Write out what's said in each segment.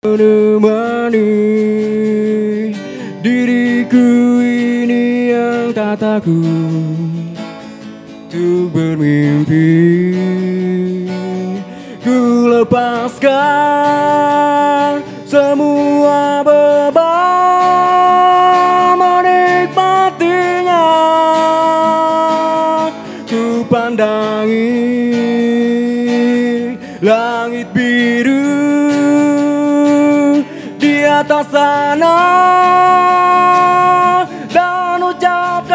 menemani diriku ini yang tak takut untuk bermimpi. Ku lepaskan semua beban menikmatinya. Ku pandangi atas sana dan ucapkan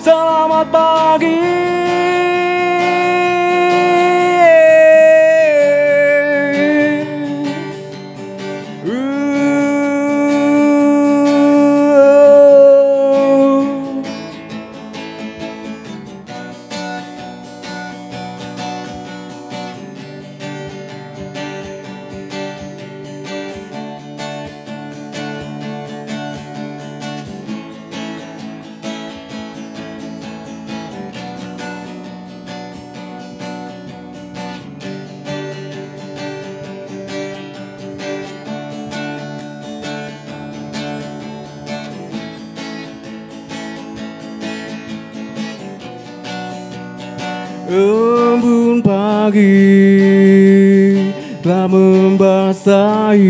selamat pagi. Embun pagi telah membasahi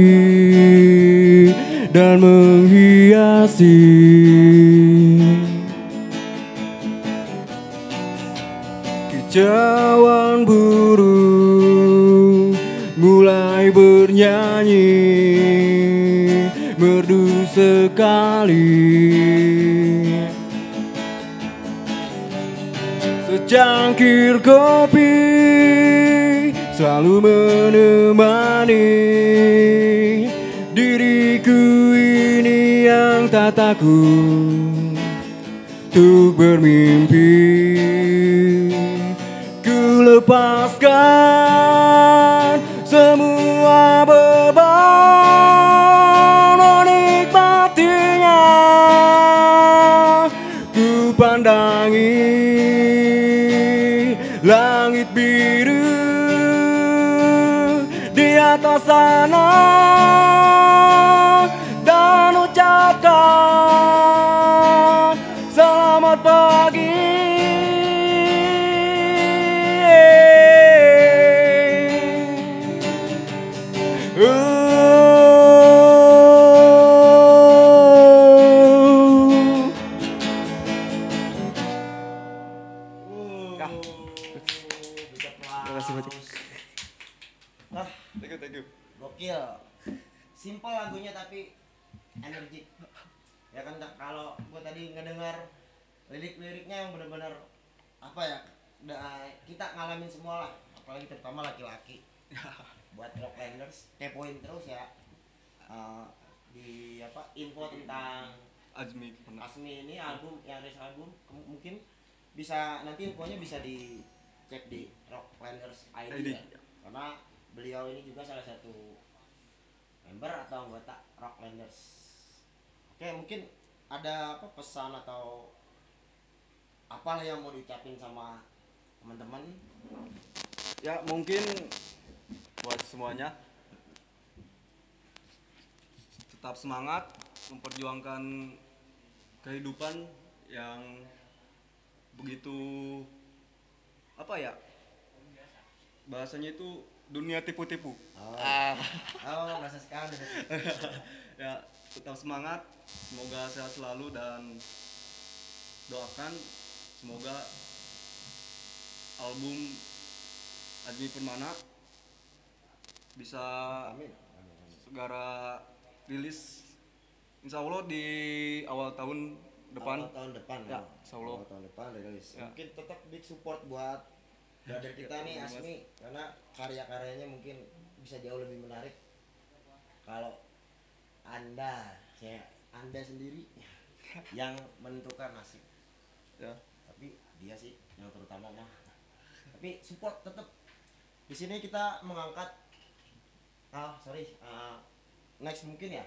dan menghiasi takut untuk bermimpi. Ku lepaskan semua beban menikmatinya. Ku pandangi langit biru di atas sana ada apa pesan atau apalah yang mau diucapin sama teman-teman? Ya mungkin buat semuanya tetap semangat memperjuangkan kehidupan yang begitu apa ya bahasanya itu dunia tipu-tipu. Oh, ah. Oh bahasa sekarang ya tetap semangat. Semoga sehat selalu dan doakan semoga album Admi Permana bisa amin. segera rilis Insya Allah di awal tahun depan. Awal tahun depan Ya, insya Allah. Awal tahun depan rilis. Ya. mungkin tetap big support buat brother kita nih. Asmi karena karya-karyanya mungkin bisa jauh lebih menarik. Kalau anda saya anda sendiri? Yang menentukan nasib. Ya. Tapi dia sih yang terutama mah. Tapi support tetap di sini kita mengangkat ah sorry ah, next mungkin ya.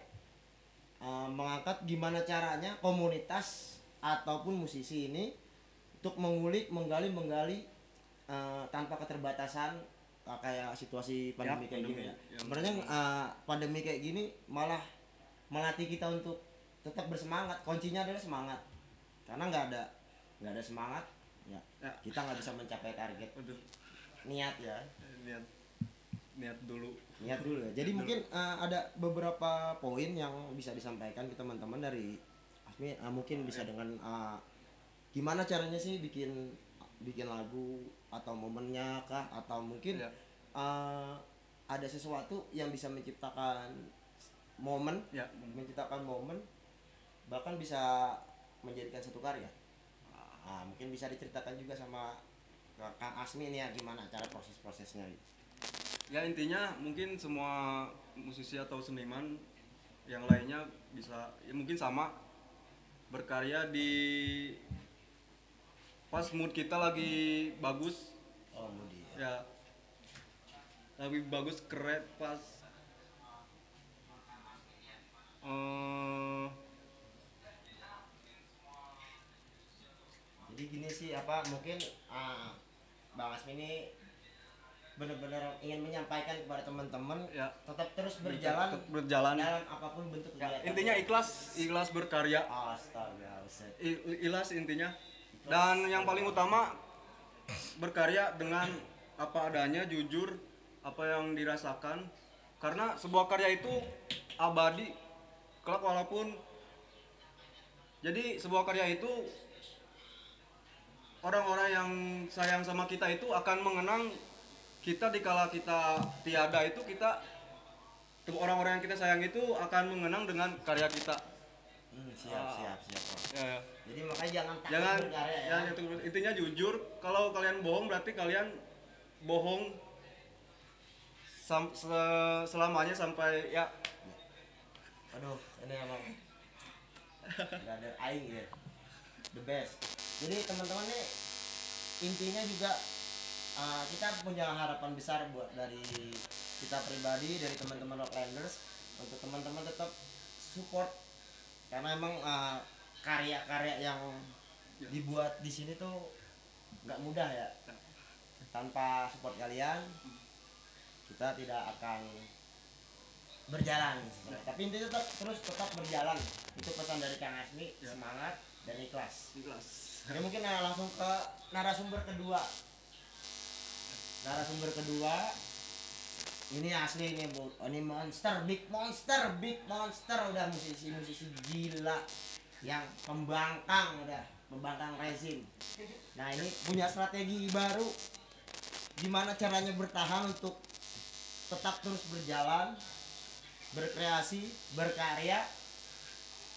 Ah, mengangkat gimana caranya komunitas ataupun musisi ini untuk mengulik menggali menggali eh, tanpa keterbatasan uh, kayak situasi pandemi kayak pandemi. gini ya. Ya, Sebenarnya uh, pandemi kayak gini malah melatih kita untuk tetap bersemangat. Kuncinya adalah semangat. Karena nggak ada nggak ada semangat, ya Ya. kita nggak bisa mencapai target. Aduh, Niat ya, niat niat dulu niat dulu ya. Jadi mungkin uh, ada beberapa poin yang bisa disampaikan ke teman-teman dari Asmi. uh, mungkin bisa dengan uh, gimana caranya sih bikin bikin lagu atau momennya kah atau mungkin ya uh, ada sesuatu yang bisa menciptakan momen ya. menciptakan momen bahkan bisa menjadikan satu karya. Ah, mungkin bisa diceritakan juga sama Kang Asmi nih ya gimana cara proses-prosesnya gitu. ya intinya mungkin semua musisi atau seniman yang lainnya bisa ya mungkin sama berkarya di pas mood kita lagi bagus. Oh ya. Lagi bagus keren pas jadi gini sih apa mungkin ah, Bang Asmi ini benar-benar ingin menyampaikan kepada teman-teman ya. tetap terus berjalan tetap berjalan. dalam apa pun bentuk ya, intinya ikhlas ikhlas berkarya. Astaga. I- ikhlas intinya. Dan yang paling utama berkarya dengan apa adanya jujur apa yang dirasakan. Karena sebuah karya itu abadi kelak walaupun jadi sebuah karya itu orang-orang yang sayang sama kita itu akan mengenang kita dikala kita tiada itu kita orang-orang yang kita sayang itu akan mengenang dengan karya kita. Hmm, siap siap siap Bang. ya, ya. jadi makanya jangan takut jangan berkarya ya. yang itu- intinya jujur kalau kalian bohong berarti kalian bohong sam- se- selamanya sampai ya. Aduh, ini emang nggak ada aing ya. The best. Jadi teman-teman nih intinya juga uh, kita punya harapan besar buat dari kita pribadi dari teman-teman Rocklanders untuk teman-teman tetap support karena emang uh, karya-karya yang Ya. dibuat di sini tuh nggak mudah ya. Tanpa support kalian kita tidak akan berjalan. Tapi intinya tetap terus tetap berjalan. Itu pesan dari Kang Asmi Ya. semangat dan ikhlas. Ikhlas. Ya mungkin uh, langsung ke narasumber kedua. Narasumber kedua ini asli ini bu. Oh, ini monster big monster big monster. Udah musisi musisi gila yang pembangkang udah pembangkang rezim. Nah ini punya strategi baru. Gimana caranya bertahan untuk tetap terus berjalan berkreasi berkarya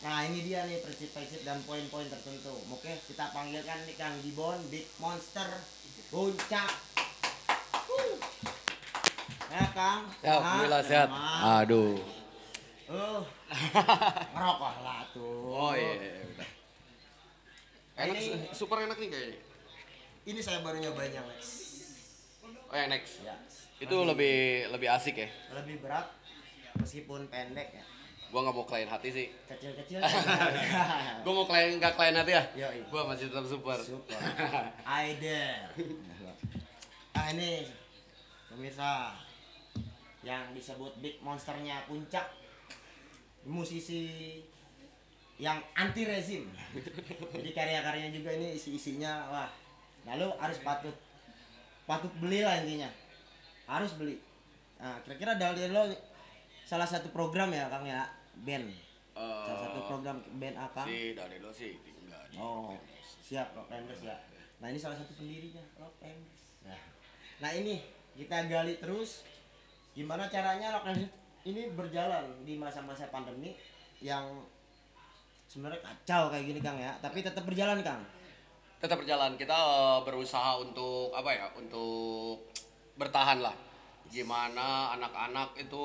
nah ini dia nih prinsip-prinsip dan poin-poin tertentu oke kita panggilkan nih Kang Gibon Big Monster Puncak ya Kang Ya, alhamdulillah sehat. Aduh. Uh, ngerokok lah tuh. Oh iya, iya, udah. Enak, Ini- su- super enak nih kayaknya. Ini saya baru nyobain yang next. Oh yang next. Ya. Itu lebih lebih asik ya. lebih berat meskipun pendek ya. Gua nggak mau klien hati sih. Kecil-kecil. Gua mau klien nggak klien hati ya. Gua masih tetap super. Super. Aider. Nah ini pemirsa yang disebut big monsternya puncak musisi yang anti rezim. Jadi karya-karyanya juga ini isi-isinya wah. Lalu harus patut patut beli lah intinya. Harus beli. Nah, kira-kira dari lo salah satu program ya Kang ya band. Salah satu Eh, program band apa? si dari lo sih tinggal Oh, siap Rock Renders ya. Nah ini salah satu pendirinya Rock Renders. Nah, nah ini kita gali terus gimana caranya Rock Renders ini berjalan di masa-masa pandemi yang sebenarnya kacau kayak gini Kang ya, tapi tetap berjalan Kang. tetap berjalan kita eh, berusaha untuk apa ya untuk bertahan lah gimana anak-anak itu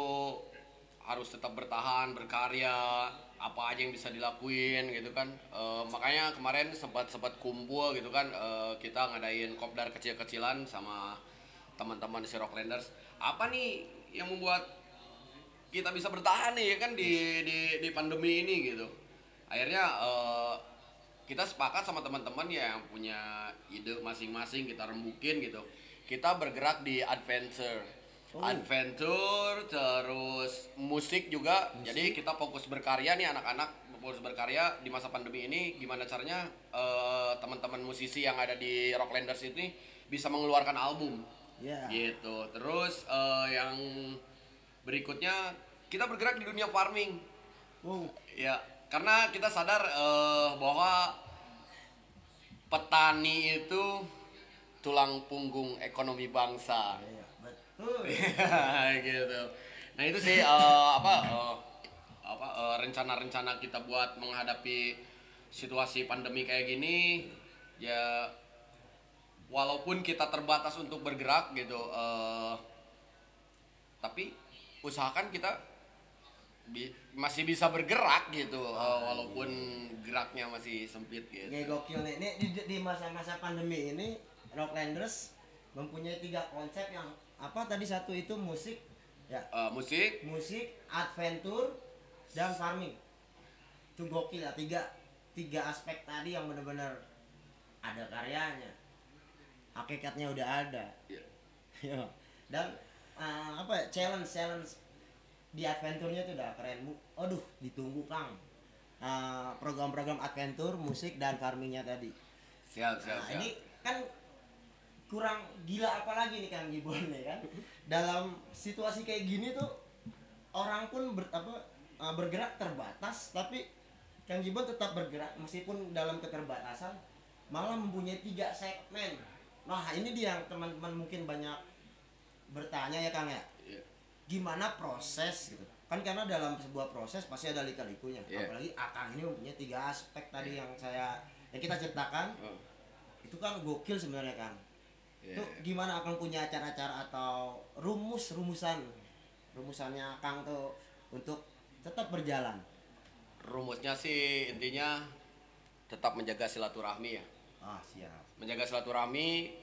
harus tetap bertahan berkarya apa aja yang bisa dilakuin gitu kan. Eh, makanya kemarin sempat sempat kumpul gitu kan. Eh, kita ngadain kopdar kecil-kecilan sama teman-teman si Rocklanders. Apa nih yang membuat kita bisa bertahan nih ya kan di di di pandemi ini gitu? Akhirnya eh, kita sepakat sama teman-teman ya yang punya ide masing-masing kita rembukin gitu. Kita bergerak di adventure. Oh. Adventure terus musik juga. Jadi kita fokus berkarya nih anak-anak fokus berkarya di masa pandemi ini gimana caranya eh, teman-teman musisi yang ada di Rocklanders ini bisa mengeluarkan album. Ya. Gitu. Terus eh, yang berikutnya kita bergerak di dunia farming. Wow. Ya, karena kita sadar eh, bahwa petani itu tulang punggung ekonomi bangsa. Betul. gitu. Nah itu sih eh, apa eh, apa eh, rencana-rencana kita buat menghadapi situasi pandemi kayak gini ya walaupun kita terbatas untuk bergerak gitu eh, tapi usahakan kita bi- masih bisa bergerak gitu eh, walaupun geraknya masih sempit gitu. Gokil nih. Ini di masa-masa pandemi ini Rocklanders mempunyai tiga konsep yang apa tadi satu itu? Musik. Ya. Eh, musik. Musik adventure dan farming. Itu gokil ya tiga tiga aspek tadi yang benar-benar ada karyanya. Hakikatnya udah ada. Ya. dan eh, apa ya, challenge challenge di adventure-nya tuh udah keren bu. Aduh ditunggu kang. Eh, program-program adventure musik dan farmingnya tadi. Siap siap Nah, siap. ini kan kurang gila apa lagi nih Kang Gibon ya kan. Dalam situasi kayak gini tuh orang pun ber, apa, uh, bergerak terbatas tapi Kang Gibon tetap bergerak meskipun dalam keterbatasan malah mempunyai tiga segmen. Nah, ini dia yang teman-teman mungkin banyak bertanya ya Kang ya. Iya. Gimana proses gitu. Kan karena dalam sebuah proses pasti ada lika-likunya. Iya. Apalagi Akang ini mempunyai tiga aspek tadi yang saya yang kita ceritakan Oh, itu kan gokil sebenarnya kan iya, itu iya. gimana akan punya cara-cara atau rumus rumusan rumusannya Kang tuh untuk tetap berjalan? Rumusnya sih intinya tetap menjaga silaturahmi ya. Ah siap. Menjaga silaturahmi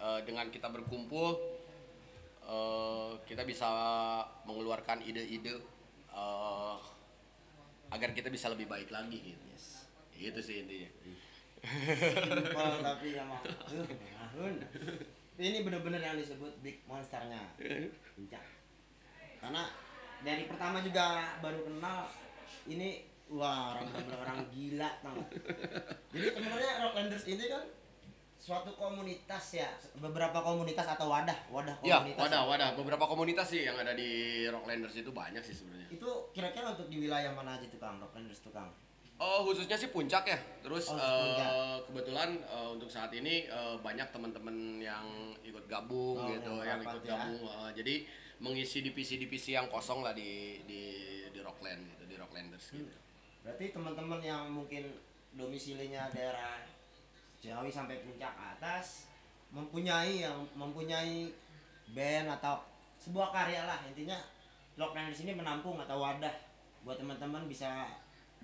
eh, dengan kita berkumpul eh, kita bisa mengeluarkan ide-ide eh, agar kita bisa lebih baik lagi gitu. Yes. Itu sih intinya simpel tapi uh, ngahun. ini bener-bener yang disebut big monsternya. Puncak. karena dari pertama juga baru kenal ini wah orang bener orang gila tau jadi sebenarnya Rocklanders ini kan suatu komunitas ya beberapa komunitas atau wadah wadah ya komunitas. wadah wadah. Beberapa komunitas sih yang ada di Rocklanders itu banyak sih sebenarnya. Itu kira-kira untuk di wilayah mana aja tuh kang? Rocklanders tuh kang Oh khususnya sih puncak ya. Terus Oh, puncak. kebetulan eh, untuk saat ini eh, banyak teman-teman yang ikut gabung Oh, gitu, yang yang, ikut ya. gabung. eh, jadi mengisi divisi-divisi yang kosong lah di di di Rockland gitu, di Rocklanders gitu. berarti teman-teman yang mungkin domisilinya daerah Ciawi sampai puncak atas mempunyai yang mempunyai band atau sebuah karya lah intinya Rocklanders ini menampung atau wadah buat teman-teman bisa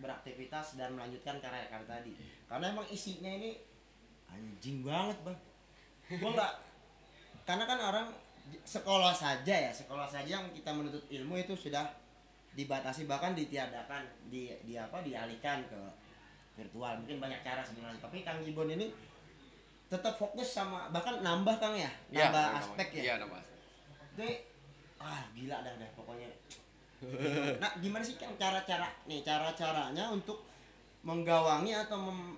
beraktivitas dan melanjutkan karya-karya tadi. Karena emang isinya ini anjing banget bang. Gua nggak karena kan orang sekolah saja ya sekolah saja yang kita menuntut ilmu itu sudah dibatasi bahkan ditiadakan di, di apa dialihkan ke virtual. Mungkin banyak cara sebenarnya. Tapi Kang Gibon ini tetap fokus sama bahkan nambah Kang ya? Iya, nambah nama- aspek ya? Iya, nambah. Itu ah gila dah dah. Pokoknya nah gimana sih kan cara-cara nih cara-caranya untuk menggawangi atau mem-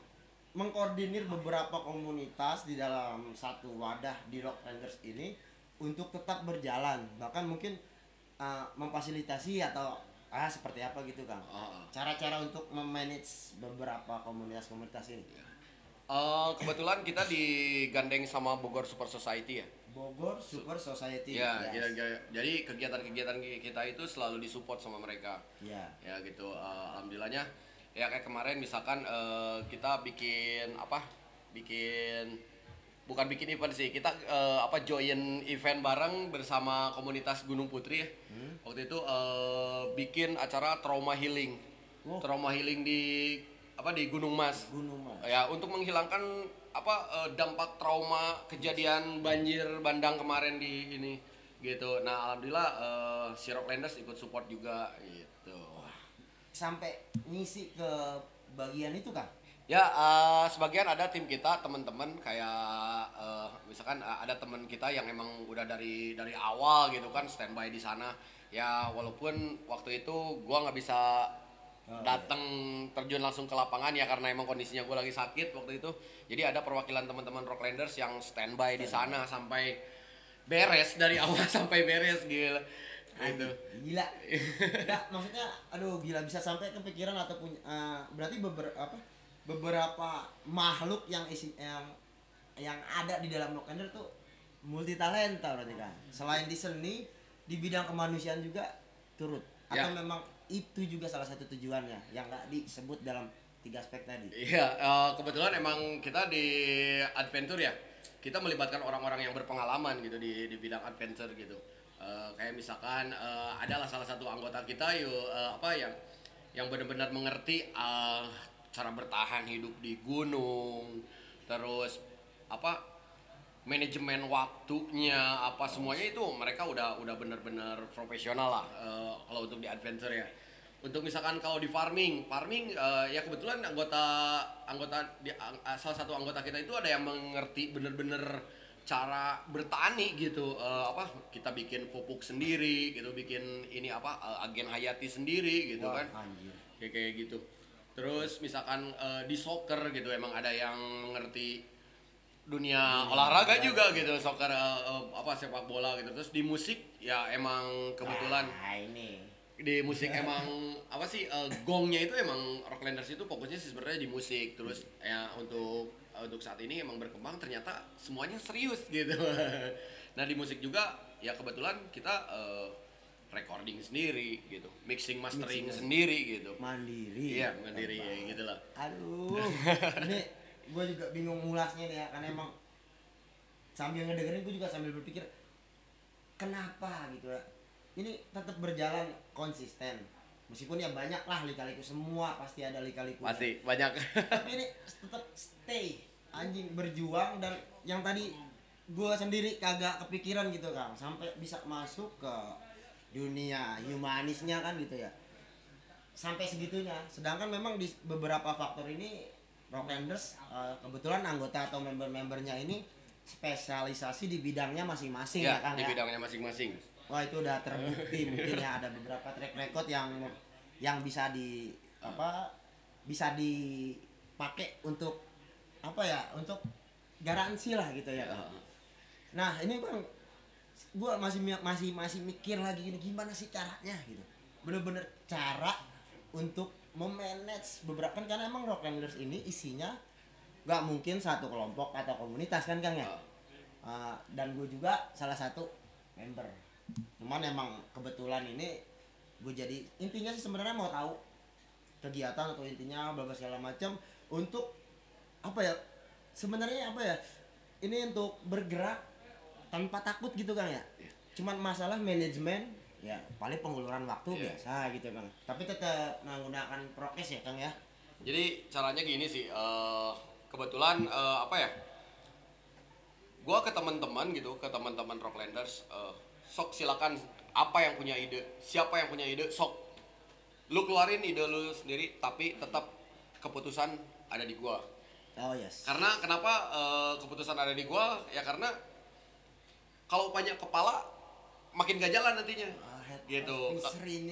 mengkoordinir beberapa komunitas di dalam satu wadah di Rocklanders ini untuk tetap berjalan bahkan mungkin uh, memfasilitasi atau ah seperti apa gitu kang Oh, oh. cara-cara untuk memanage beberapa komunitas-komunitas ini Eh, kebetulan kita digandeng sama Bogor Super Society ya. Bogor Super Society. Ya, Yes. ya, ya. jadi kegiatan-kegiatan kita itu selalu disupport sama mereka. ya. Ya gitu. Eh, alhamdulillahnya ya kayak kemarin misalkan eh, kita bikin apa? Bikin bukan bikin event sih. Kita eh, apa join event bareng bersama komunitas Gunung Putri. Ya waktu itu eh, bikin acara trauma healing. Oh. trauma healing di apa di Gunung Mas. Gunung Mas. Ya untuk menghilangkan apa eh, dampak trauma kejadian banjir bandang kemarin di ini gitu. Nah alhamdulillah eh, si Rocklanders ikut support juga gitu. Sampai ngisi ke bagian itu kan Ya, eh, sebagian ada tim kita, teman-teman kayak eh, misalkan eh, ada teman kita yang emang udah dari dari awal gitu kan standby di sana. Ya, walaupun waktu itu gua nggak bisa datang terjun langsung ke lapangan ya karena emang kondisinya gua lagi sakit waktu itu. Jadi ada perwakilan teman-teman Rocklanders yang standby di sana sampai beres dari awal sampai beres gila. Gitu. Gila. Enggak, maksudnya aduh gila bisa sampai kepikiran atau punya eh, berarti beberapa apa beberapa makhluk yang isi yang yang ada di dalam Nokender tuh multi talenta berarti kan. Selain di seni, di bidang kemanusiaan juga turut. Atau Ya. memang itu juga salah satu tujuannya yang nggak disebut dalam tiga aspek tadi. Iya, eh, kebetulan emang kita di adventure ya, kita melibatkan orang-orang yang berpengalaman gitu di di bidang adventure gitu. Eh, kayak misalkan eh, adalah salah satu anggota kita yuk eh, apa yang yang benar-benar mengerti eh, cara bertahan hidup di gunung, terus apa manajemen waktunya apa semuanya itu mereka udah udah benar-benar profesional lah eh, kalau untuk di adventure ya. Untuk misalkan kalau di farming farming eh, ya kebetulan anggota anggota di, eh, salah satu anggota kita itu ada yang mengerti bener-bener cara bertani gitu Eh, apa kita bikin pupuk sendiri gitu bikin ini apa eh, agen hayati sendiri gitu Wah, kan. anjir. kayak kayak gitu. Terus misalkan eh, di soccer gitu emang ada yang mengerti dunia olahraga juga gitu soccer eh, apa sepak bola gitu. Terus di musik ya emang kebetulan Nah, ini. di musik emang apa sih eh, gongnya itu emang Rocklanders itu fokusnya sih sebenarnya di musik. Terus ya untuk untuk saat ini emang berkembang ternyata semuanya serius gitu. Nah di musik juga ya kebetulan kita eh, recording sendiri gitu. Mixing mastering Mixing. sendiri gitu. Mandiri. iya mandiri ya gitu lah. Aduh, ini gue juga bingung mulasnya nih ya, karena emang sambil ngedengerin gue juga sambil berpikir kenapa gitu ya. Ini tetap berjalan konsisten. Meskipun ya banyak lah lika-liku semua pasti ada lika-liku. masih banyak Tapi ini tetap stay anjing berjuang dan yang tadi gue sendiri kagak kepikiran gitu kan sampai bisa masuk ke dunia humanisnya kan gitu ya sampai segitunya sedangkan memang di beberapa faktor ini Rocklanders eh, kebetulan anggota atau member-membernya ini spesialisasi di bidangnya masing-masing ya, ya kan di ya bidangnya masing-masing Wah itu udah terbukti mungkin ya ada beberapa track record yang yang bisa di apa bisa dipakai untuk apa ya untuk garansi lah gitu ya. Kang. Nah ini bang, gua masih masih masih mikir lagi gini gimana sih caranya gitu. Bener-bener cara untuk memanage beberapa kan karena emang Rocklanders ini isinya nggak mungkin satu kelompok atau komunitas kan kang ya. Uh, dan gue juga salah satu member. Cuman emang kebetulan ini gue jadi intinya sih sebenarnya mau tahu kegiatan atau intinya bla segala macam untuk apa ya sebenarnya apa ya ini untuk bergerak tanpa takut gitu kan ya? Cuman masalah manajemen ya paling penguluran waktu Iya. biasa gitu kan tapi tetap menggunakan prokes ya kang ya Jadi caranya gini sih, eh, kebetulan eh, apa ya? Gua ke teman-teman gitu, ke teman-teman Rocklanders, eh, sok silakan apa yang punya ide, siapa yang punya ide, sok lu keluarin ide lu sendiri, tapi tetap keputusan ada di gua. oh yes Karena kenapa eh, keputusan ada di gua? Ya karena kalau banyak kepala makin gak jalan nantinya. Gitu.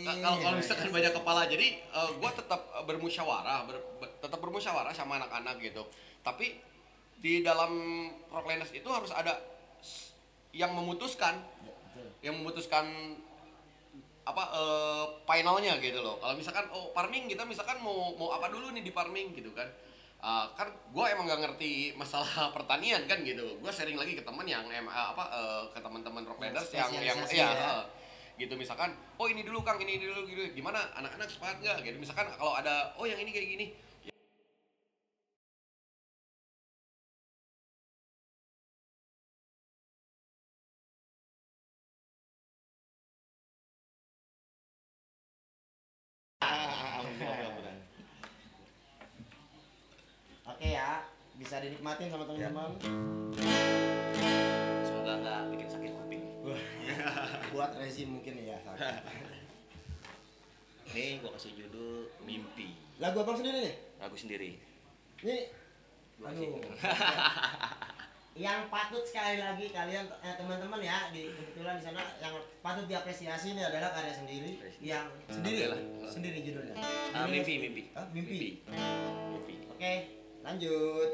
Kalau kalau Ya, misalkan ya. banyak kepala, jadi eh, gua tetap eh, bermusyawarah, ber- tetap bermusyawarah sama anak-anak gitu. Tapi di dalam Rocklanders itu harus ada yang memutuskan, Ya, betul. yang memutuskan apa eh, finalnya gitu loh. Kalau misalkan oh farming kita misalkan mau mau apa dulu nih di farming gitu kan. Ah, kan gue emang gak ngerti masalah pertanian kan gitu. Gue sharing lagi ke teman yang em, apa eh, ke teman-teman Rocklanders yang yang spesialisasi ya, ya. Gitu. Misalkan oh ini dulu Kang ini dulu gitu. Gimana? Anak-anak sepakat nggak? Gitu. Misalkan kalau ada oh yang ini kayak gini. Oke ya, bisa dinikmatin sama teman-teman. Semoga Buat rezim mungkin ya. Nih gua kasih judul Mimpi. Lagu abang sendiri nih? Lagu sendiri. Ini aduh. yang patut sekali lagi kalian eh, teman-teman ya di kebetulan di sana yang patut diapresiasi ini adalah karya sendiri yang sendiri Oke lah. sendiri judulnya. Ah, Judulnya- mimpi, mimpi. Hah? mimpi. Mimpi. Oke, lanjut.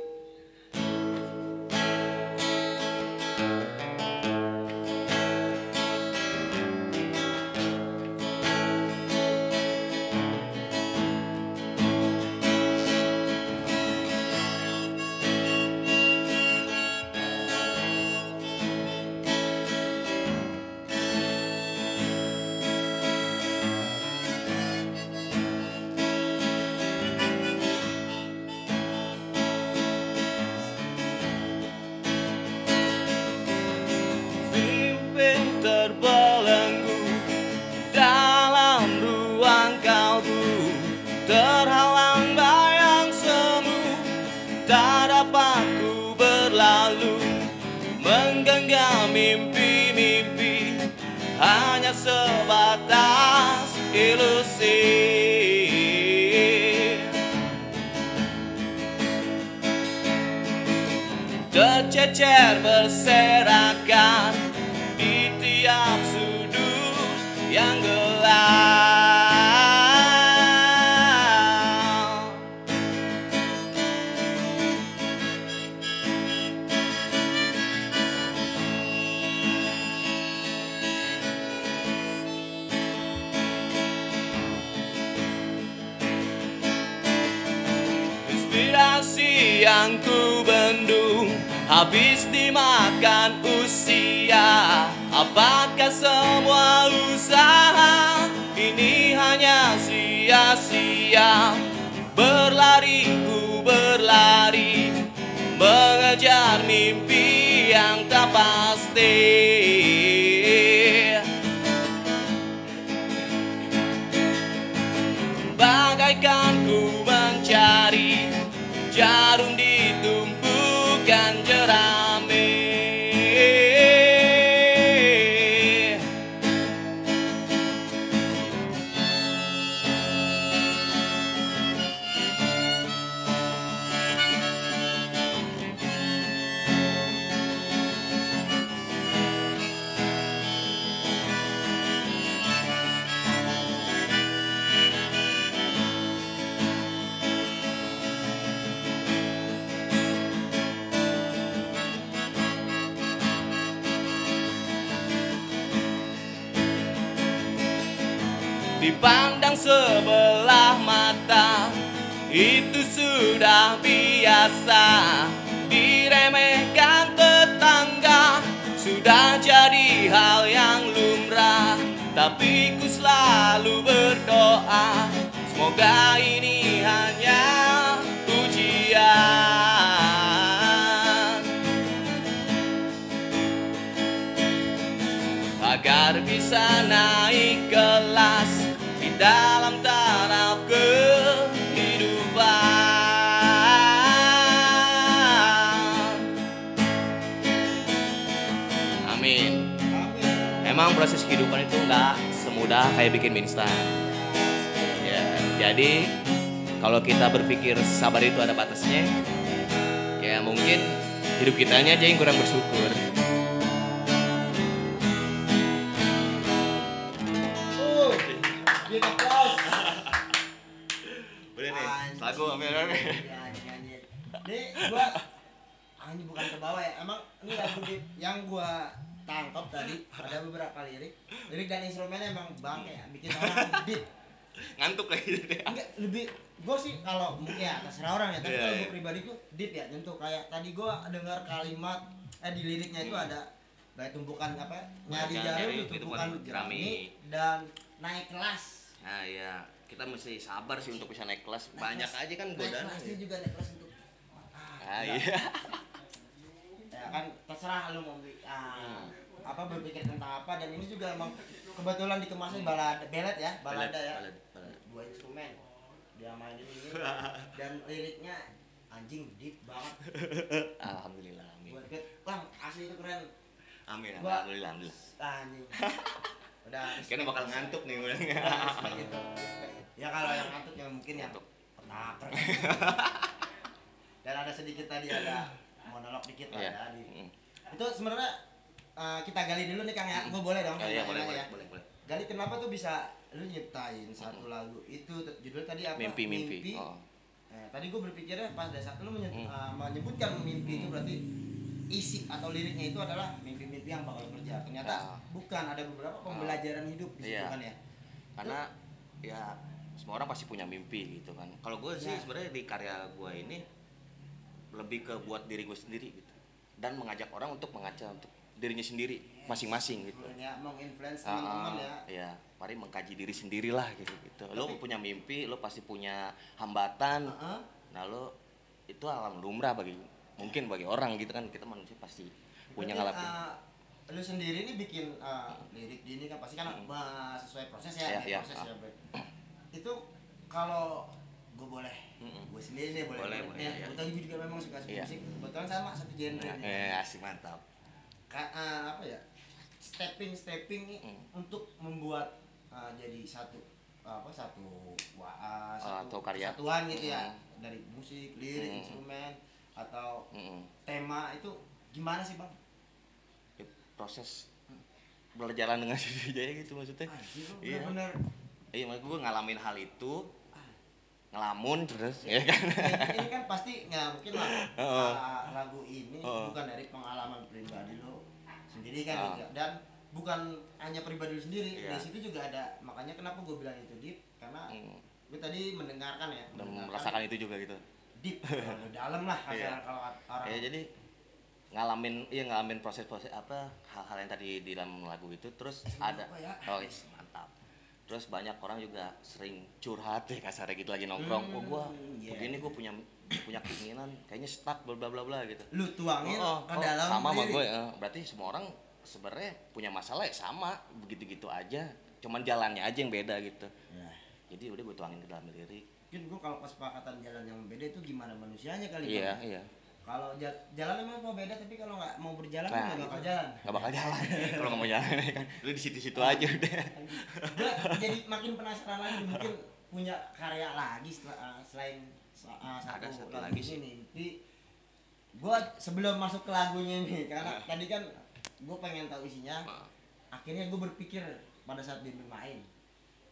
Inspirasi yang ku bendung Habis dimakan usia. Apakah semua usaha Ini hanya sia-sia? Berlari ku berlari Mengejar mimpi yang tak pasti Itu sudah biasa. Diremehkan tetangga. Sudah jadi hal yang lumrah. Tapi ku selalu berdoa. Semoga ini hanya ujian agar bisa naik kelas di dalam proses kehidupan itu nggak semudah kayak bikin mie instan. Ya, jadi kalau kita berpikir sabar itu ada batasnya, ya mungkin hidup kitanya aja yang kurang bersyukur. Uh. Udah nih, lagu ambil ambil. Ya, anjing, anjing. Ini gua anjing bukan ke bawah ya. Emang ini lagu yang gua tangkap tadi ada beberapa lirik. Lirik dan instrumennya emang bangke ya, bikin orang deep. Ngantuk lagi deh. Enggak lebih gue sih kalau mungkin ya terserah orang ya tapi Iya, kalau iya. gue pribadi tuh deep ya tentu kayak tadi gue dengar kalimat eh di liriknya itu ada kayak tumpukan apa nyari jarum tumpukan jerami dan naik kelas Nah iya, kita mesti sabar sih untuk bisa naik kelas. Naik Banyak kelas- aja kan naik godaan. kelasnya juga naik kelas untuk Ah iya. Ya kan terserah lu mau bi- ah, Hmm. apa berpikir tentang apa dan ini juga emang kebetulan dikemasnya balada belet ya balada Balad, ya balad, balad. dua instrumen dia mainin ini dan liriknya anjing deep banget Alhamdulillah, amin. buat wah asli itu keren Amin, Gua- alhamdulillah, alhamdulillah. anjing udah Kayaknya bakal ngantuk nih mulanya. respect itu respect ya kalau yang ngantuk ya mungkin yang Ngantuk. petaker dan ada sedikit tadi ada monolog dikit lah Iya. ya di- Mm. itu sebenarnya eh, kita gali dulu nih kang ya gue boleh dong Oh, iya, nanya-nanya boleh, ya boleh, boleh, boleh. gali kenapa tuh bisa lu nyiptain satu lagu itu judul tadi apa Mimpi, mimpi. Oh. Eh, tadi gue berpikirnya pas dari saat lu menye- Hmm. eh, menyebutkan mimpi itu berarti isi atau liriknya itu adalah mimpi-mimpi yang bakal kerja ternyata Ah. bukan ada beberapa pembelajaran hidup di situ Iya. kan ya karena ya semua orang pasti punya mimpi gitu kan kalau gue sih Ya. sebenarnya di karya gue ini lebih ke buat diri gue sendiri gitu. Dan mengajak orang untuk mengaca untuk dirinya sendiri masing-masing gitu. Ya menginfluence Ah, teman-teman ya. ya mari mengkaji diri sendirilah gitu gitu. Lo punya mimpi lo pasti punya hambatan. Heeh. nah lo itu alam lumrah bagi mungkin bagi orang gitu kan. Kita manusia pasti punya ngalamin. eh, lu sendiri ini bikin eh, lirik gini kan pasti kan Mm. eh, sesuai proses ya, Iya, iya, proses ah. ya itu kalau gue boleh Mm-mm. gue sendiri nih boleh Boleh, boleh, ya, iya. kebetulan gue juga memang suka Iya. musik kebetulan sama satu genre nih. eh asik mantap Ka- eh, apa ya stepping stepping Mm. untuk membuat eh, jadi satu apa satu wa, eh, Ah, satu atau karya. kesatuan gitu ya Mm. dari musik lirik Mm. instrumen atau Mm-mm. tema itu gimana sih bang? Ya, proses berjalan dengan sendirinya gitu maksudnya Anjir, Iya. bener-bener iya maksud gue ngalamin hal itu ngelamun terus ya kan ini kan pasti nggak mungkin lah ah, lagu ini Heeh. bukan dari pengalaman pribadi lo sendiri kan juga. dan bukan hanya pribadi lo sendiri Iya. di situ juga ada makanya kenapa gue bilang itu deep karena Hmm, gue tadi mendengarkan ya dan mendengarkan merasakan itu juga gitu deep dalam lah Iya. kasar kalau orang ya jadi ngalamin iya ngalamin proses-proses apa hal-hal yang tadi di dalam lagu itu terus ada apa ya? oh yes, mantap terus banyak orang juga sering curhat ya kasarnya gitu lagi nongkrong Hmm, oh gua iya. begini gua punya punya keinginan kayaknya stuck bla bla bla bla gitu lu tuangin Oh, ke oh, dalam sama sama gue eh. berarti semua orang sebenarnya punya masalah ya sama begitu-gitu aja cuman jalannya aja yang beda gitu Ya. jadi udah gue tuangin ke dalam lirik mungkin gue kalau kesepakatan jalan yang beda itu gimana manusianya kali iya Bang? iya kalau ja- jalan emang mau beda tapi kalau nggak mau berjalan Nah, nggak bakal jalan. Nggak bakal jalan. Kalau nggak mau jalan ya kan. Lu di situ-situ aja udah. jadi makin penasaran lagi mungkin punya karya lagi setelah, uh, selain uh, satu, Ada satu lagi sih. ini. Mimpi gue sebelum masuk ke lagunya nih karena tadi kan gue pengen tahu isinya Nah. akhirnya gue berpikir pada saat dia main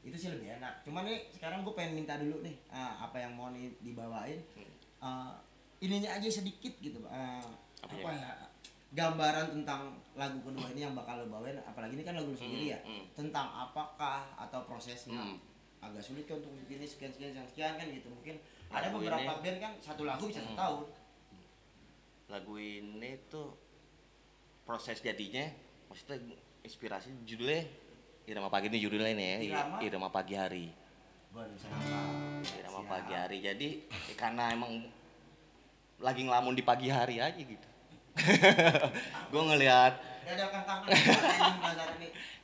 itu sih lebih enak. Cuman nih sekarang gue pengen minta dulu nih uh, apa yang mau nih dibawain. Uh, ininya aja sedikit gitu uh, Apanya? apa ya gambaran tentang lagu kedua ini yang bakal lo bawain apalagi ini kan lagu lu sendiri ya hmm. tentang apakah atau prosesnya Hmm. agak sulit kan untuk begini sekian sekian sekian, sekian kan gitu mungkin Lagu ada beberapa ini- band kan satu lagu bisa Hmm. setahun lagu ini tuh proses jadinya maksudnya inspirasi judulnya Irama Pagi ini judulnya nih ya Irama? Irama Pagi Hari Irama. Pagi Hari jadi ya karena emang lagi ngelamun di pagi hari aja gitu. Gue ngelihat. Penasaran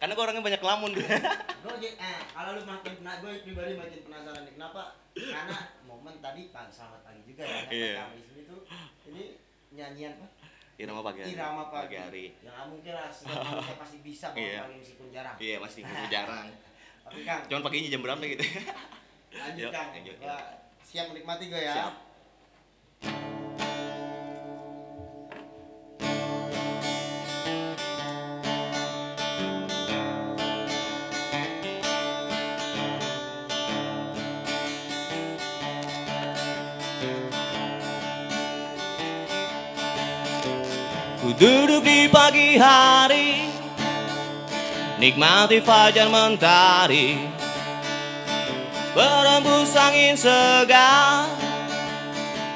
karena gue orangnya banyak ngelamun. Gue eh kalau lu makin pena gue pribadi makin penasaran nih kenapa? Karena momen tadi pagi selamat pagi juga ya Iya. kami sini tuh ini nyanyian apa? Irama Pagi Hari. Irama pagi, hari. Yang nggak mungkin lah manusia pasti bisa bangun Iya. pagi meskipun jarang. Iya masih masih jarang. Tapi kang. Cuman paginya jam berapa gitu? Lanjut kang. siap menikmati gue ya. Siap. Pagi hari Nikmati fajar mentari. Berembus angin segar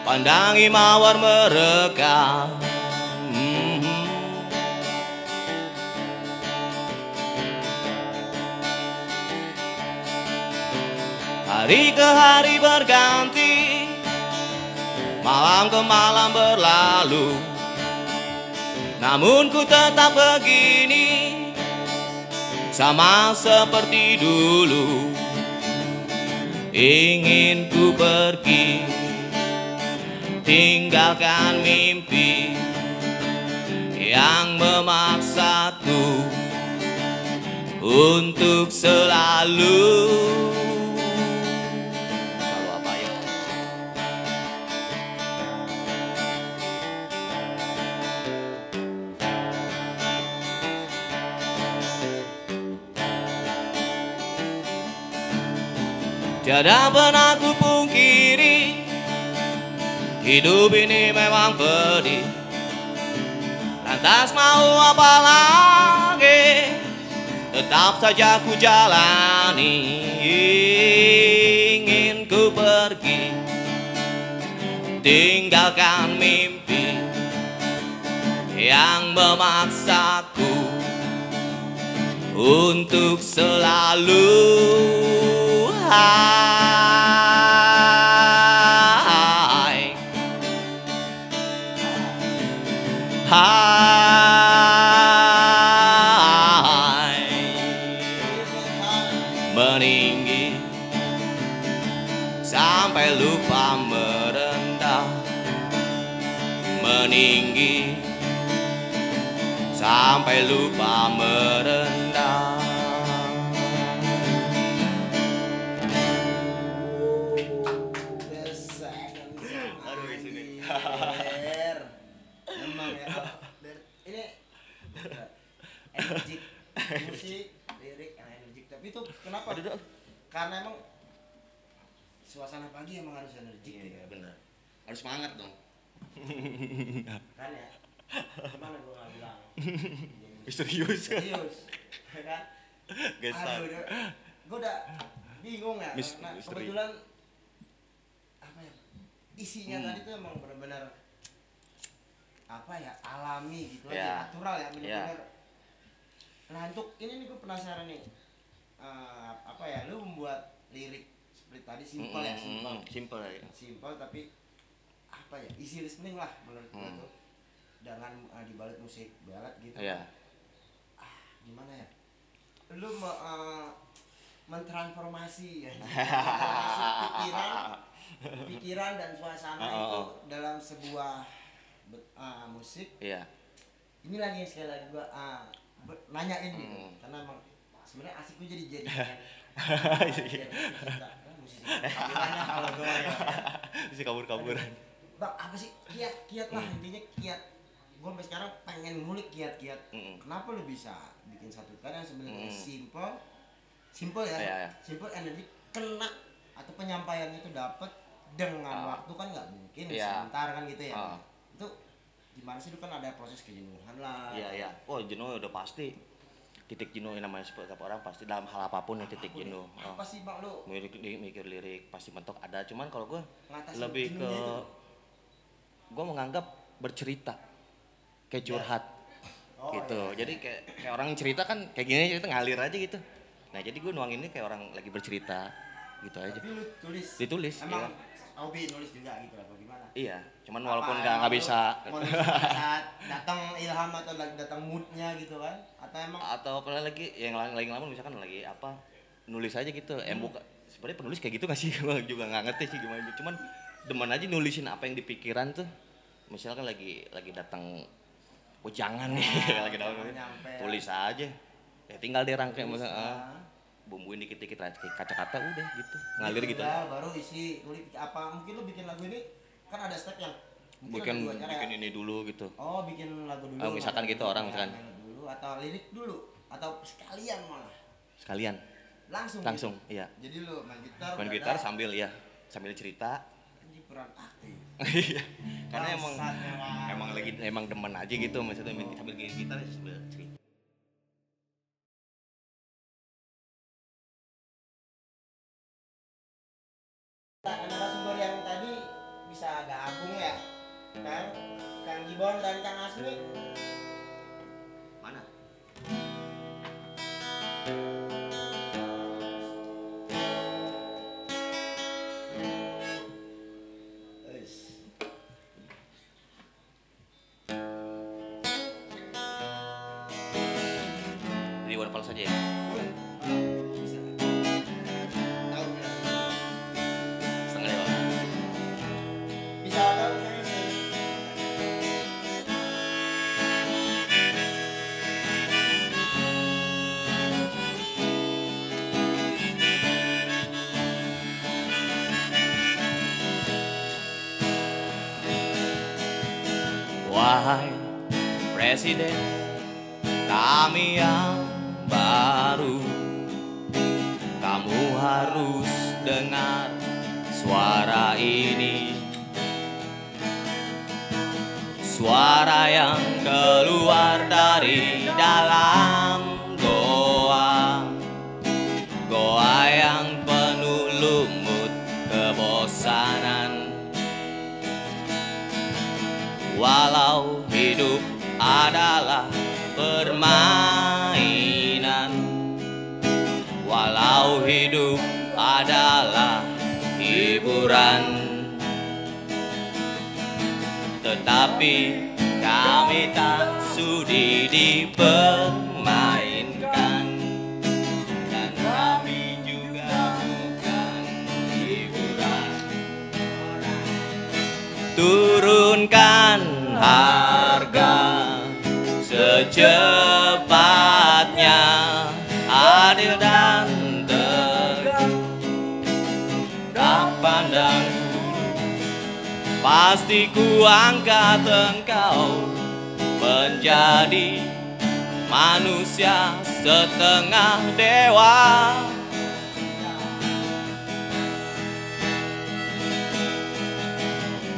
Pandangi mawar mereka. Mhm. Hari ke hari berganti Malam ke malam berlalu Namun ku tetap begini Sama seperti dulu. Ingin ku pergi Tinggalkan mimpi Yang memaksaku Untuk selalu Tiada pernah ku pungkiri Hidup ini memang pedih. Lantas mau apa lagi? Tetap saja ku jalani Ingin ku pergi. Tinggalkan mimpi Yang memaksaku Untuk selalu Ah! Kan ya. Gimana gua nggak bilang? Misterius Serius. Ya kan? Gesal Aduh, udah- gua udah bingung ya Mis- karena misteri. kebetulan apa ya isinya Hmm. tadi tuh emang benar-benar apa ya alami gitu Ya. aja natural ya Ya. benar-benar nah untuk ini nih gue penasaran nih Eh, apa ya lu membuat lirik seperti tadi simpel ya simpel Simpel ya simpel tapi apa ya isi listening lah menurut gue Hmm. tuh. Dengan uh, dibalik musik balat gitu. Iya. Gimana ya? Lu me- eh, mentransformasi ya. Mentransformasi pikiran pikiran dan suasana Oh, oh, itu oh. dalam sebuah eh, musik. Iya. Ini lagi yang sekali lagi gua ah, be- nanyain gitu. Hmm. karena emang sebenarnya asik gua jadi jadi kan musisi gua ya? Isi kabur-kabur bang apa sih kiat kiat lah intinya kiat gue sampai sekarang pengen ngulik kiat kiat Mm-mm. kenapa lu bisa bikin satu karya yang sebenarnya Mm. simple simple ya Iya, iya. simple energi kena atau penyampaiannya itu dapat dengan Ah. waktu kan nggak mungkin Iya. sebentar kan gitu ya Ah. itu gimana sih itu kan ada proses kejenuhan lah Iya iya. Oh jenuh udah pasti. Titik jenuh yang namanya setiap orang pasti dalam hal apa pun ya titik ya. jenuh. Apa sih bang lu Mikir, mikir lirik pasti mentok ada. Cuman kalau gue ngatasin lebih ke itu? Gue menganggap bercerita kayak curhat Oh, gitu. iya. Jadi kayak kayak orang cerita kan kayak gini cerita ngalir aja gitu. Nah jadi gue nuang ini kayak orang lagi bercerita gitu aja. tapi lu tulis Ditulis, emang iya. hobi nulis juga gitu apa gimana Iya. Cuman Apa walaupun nggak nggak bisa saat datang ilham atau lagi datang moodnya gitu kan atau emang atau apa lagi yang lain lain lama misalkan lagi apa nulis aja gitu em buka sebenarnya penulis kayak gitu gak sih gue juga nggak ngerti sih gimana cuman demen aja nulisin apa yang di pikiran tuh. Misalkan lagi lagi datang ujangan nih lagi jangan datang tulis aja. Ya tinggal deh rangkai Tulis, misalnya ah, ah. bumbuin dikit-dikit aja kayak kata-kata udah gitu. Ngalir gitu. Tinggal baru isi nulis apa mungkin lu bikin lagu ini kan ada step yang mungkin bikin bikin ya. ini dulu gitu. Oh bikin lagu dulu Oh, misalkan gitu orang ya, misalkan. dulu atau lirik dulu atau sekalian malah. Sekalian. Langsung langsung gitu. iya. Jadi lu main gitar main gitar sambil ya sambil cerita peran aktif. Iya. karena emang emang lagi emang demen aja gitu maksudnya main sambil gini gitar sambil cerita narasumber yang tadi bisa gabung ya kan Kang Gibon dan Kang Asmi Presiden hidup adalah hiburan. Tetapi kami tak sudi dipermainkan. Dan kami juga bukan hiburan. Turunkan harga secepatnya Pasti ku angkat engkau menjadi manusia setengah dewa.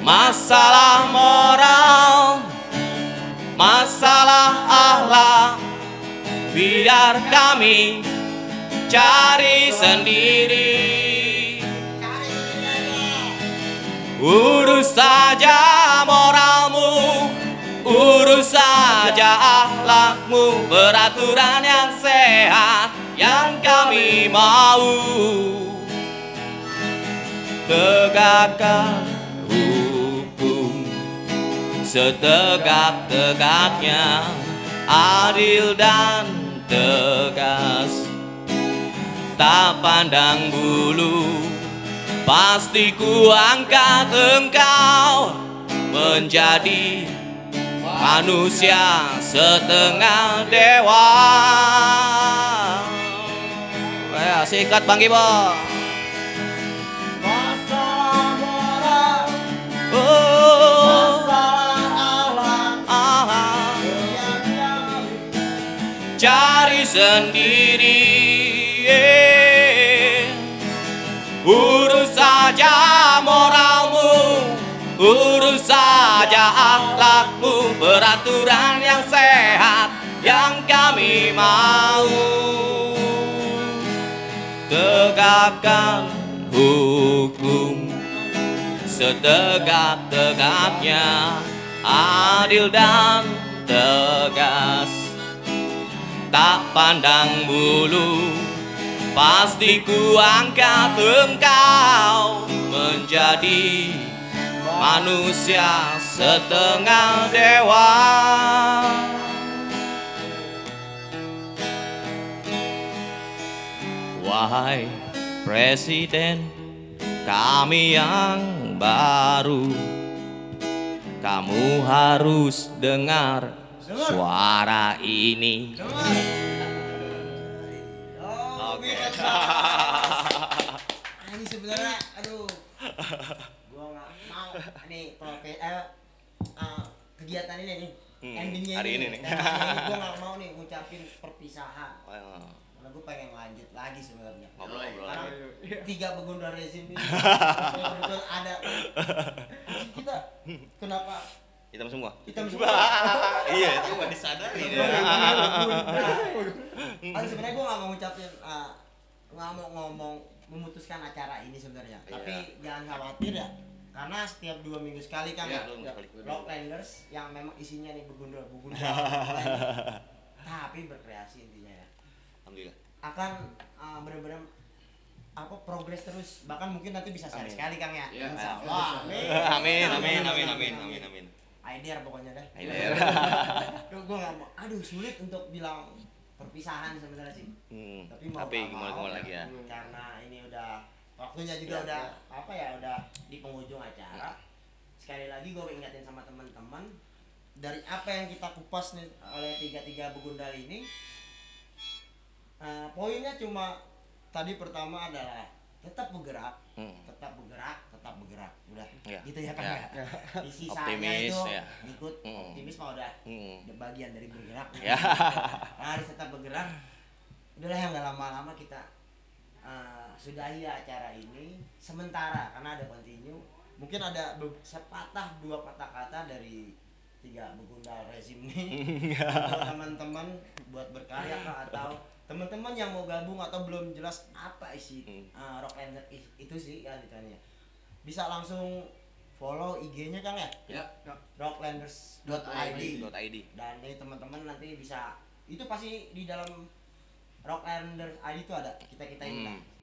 Masalah moral, masalah akhlak Biar kami cari sendiri Urus saja moralmu Urus saja akhlakmu Peraturan yang sehat Yang kami mau. Tegakkan hukum Setegak-tegaknya Adil dan tegas. Tak pandang bulu Pasti ku angkat engkau menjadi manusia setengah dewa. Eh, sikat Bang. Masalah moral, Oh, masalah cari sendiri. Eh, Urus saja moralmu Urus saja akhlakmu Peraturan yang sehat Yang kami mau. Tegakkan hukum Setegak-tegaknya Adil dan tegas. Tak pandang bulu Pasti ku angkat engkau manusia setengah dewa. Wahai Presiden kami yang baru Kamu harus dengar suara ini Oke. ini sebenarnya aduh ini proke eh, eh, kegiatan ini nih Hmm, endingnya hari ini nih. ini gua nggak mau nih ngucapin perpisahan Well, karena gua pengen lanjut lagi sebenarnya Ngobrol-ngobrol Karena lagi. tiga begundal rezim ini betul ada kita kenapa hitam semua. hitam semua iya, itu nggak disadari. Kan sebenarnya gue nggak mau ngucapin uh, nggak mau ngomong memutuskan acara ini sebenarnya. Iya. Tapi jangan khawatir ya, karena setiap dua minggu sekali kan ya. Rocklanders yang memang isinya nih begundal begundal tapi berkreasi intinya ya Alhamdulillah. akan uh, benar-benar apa progres terus bahkan mungkin nanti bisa Amin. sekali kang ya Iya. Insya Allah. Amin, amin, amin, amin, amin, amin. Idea pokoknya deh Idea. Duh, gue nggak mau aduh sulit untuk bilang perpisahan sebenarnya sih Hmm, tapi mau tapi gimana gimana lagi ya? karena ini udah waktunya juga Ya, udah apa ya udah di penghujung acara sekali lagi gue ingatin sama teman-teman dari apa yang kita kupas nih oleh tiga tiga begundal ini eh, poinnya cuma tadi pertama adalah tetap bergerak Hmm. tetap bergerak tetap bergerak udah Ya. gitu ya kan Ya. ya, di sisanya Optimis, itu ya. ikut Hmm. optimis mah udah Hmm. bagian dari bergerak Ya. harus tetap bergerak udahlah yang nggak lama-lama kita eh, sudahi acara ini sementara karena ada continue mungkin ada sepatah dua patah kata dari tiga begundal rezim ini buat teman-teman buat berkarya kah atau teman-teman yang mau gabung atau belum jelas apa isi Hmm. eh, Rocklander i- itu sih ya ditanya bisa langsung follow IG-nya Kang ya Ya. rocklanders.id .id. dan ini teman-teman nanti bisa itu pasti di dalam Rocklanders ID itu ada kita kita ini lah Hmm.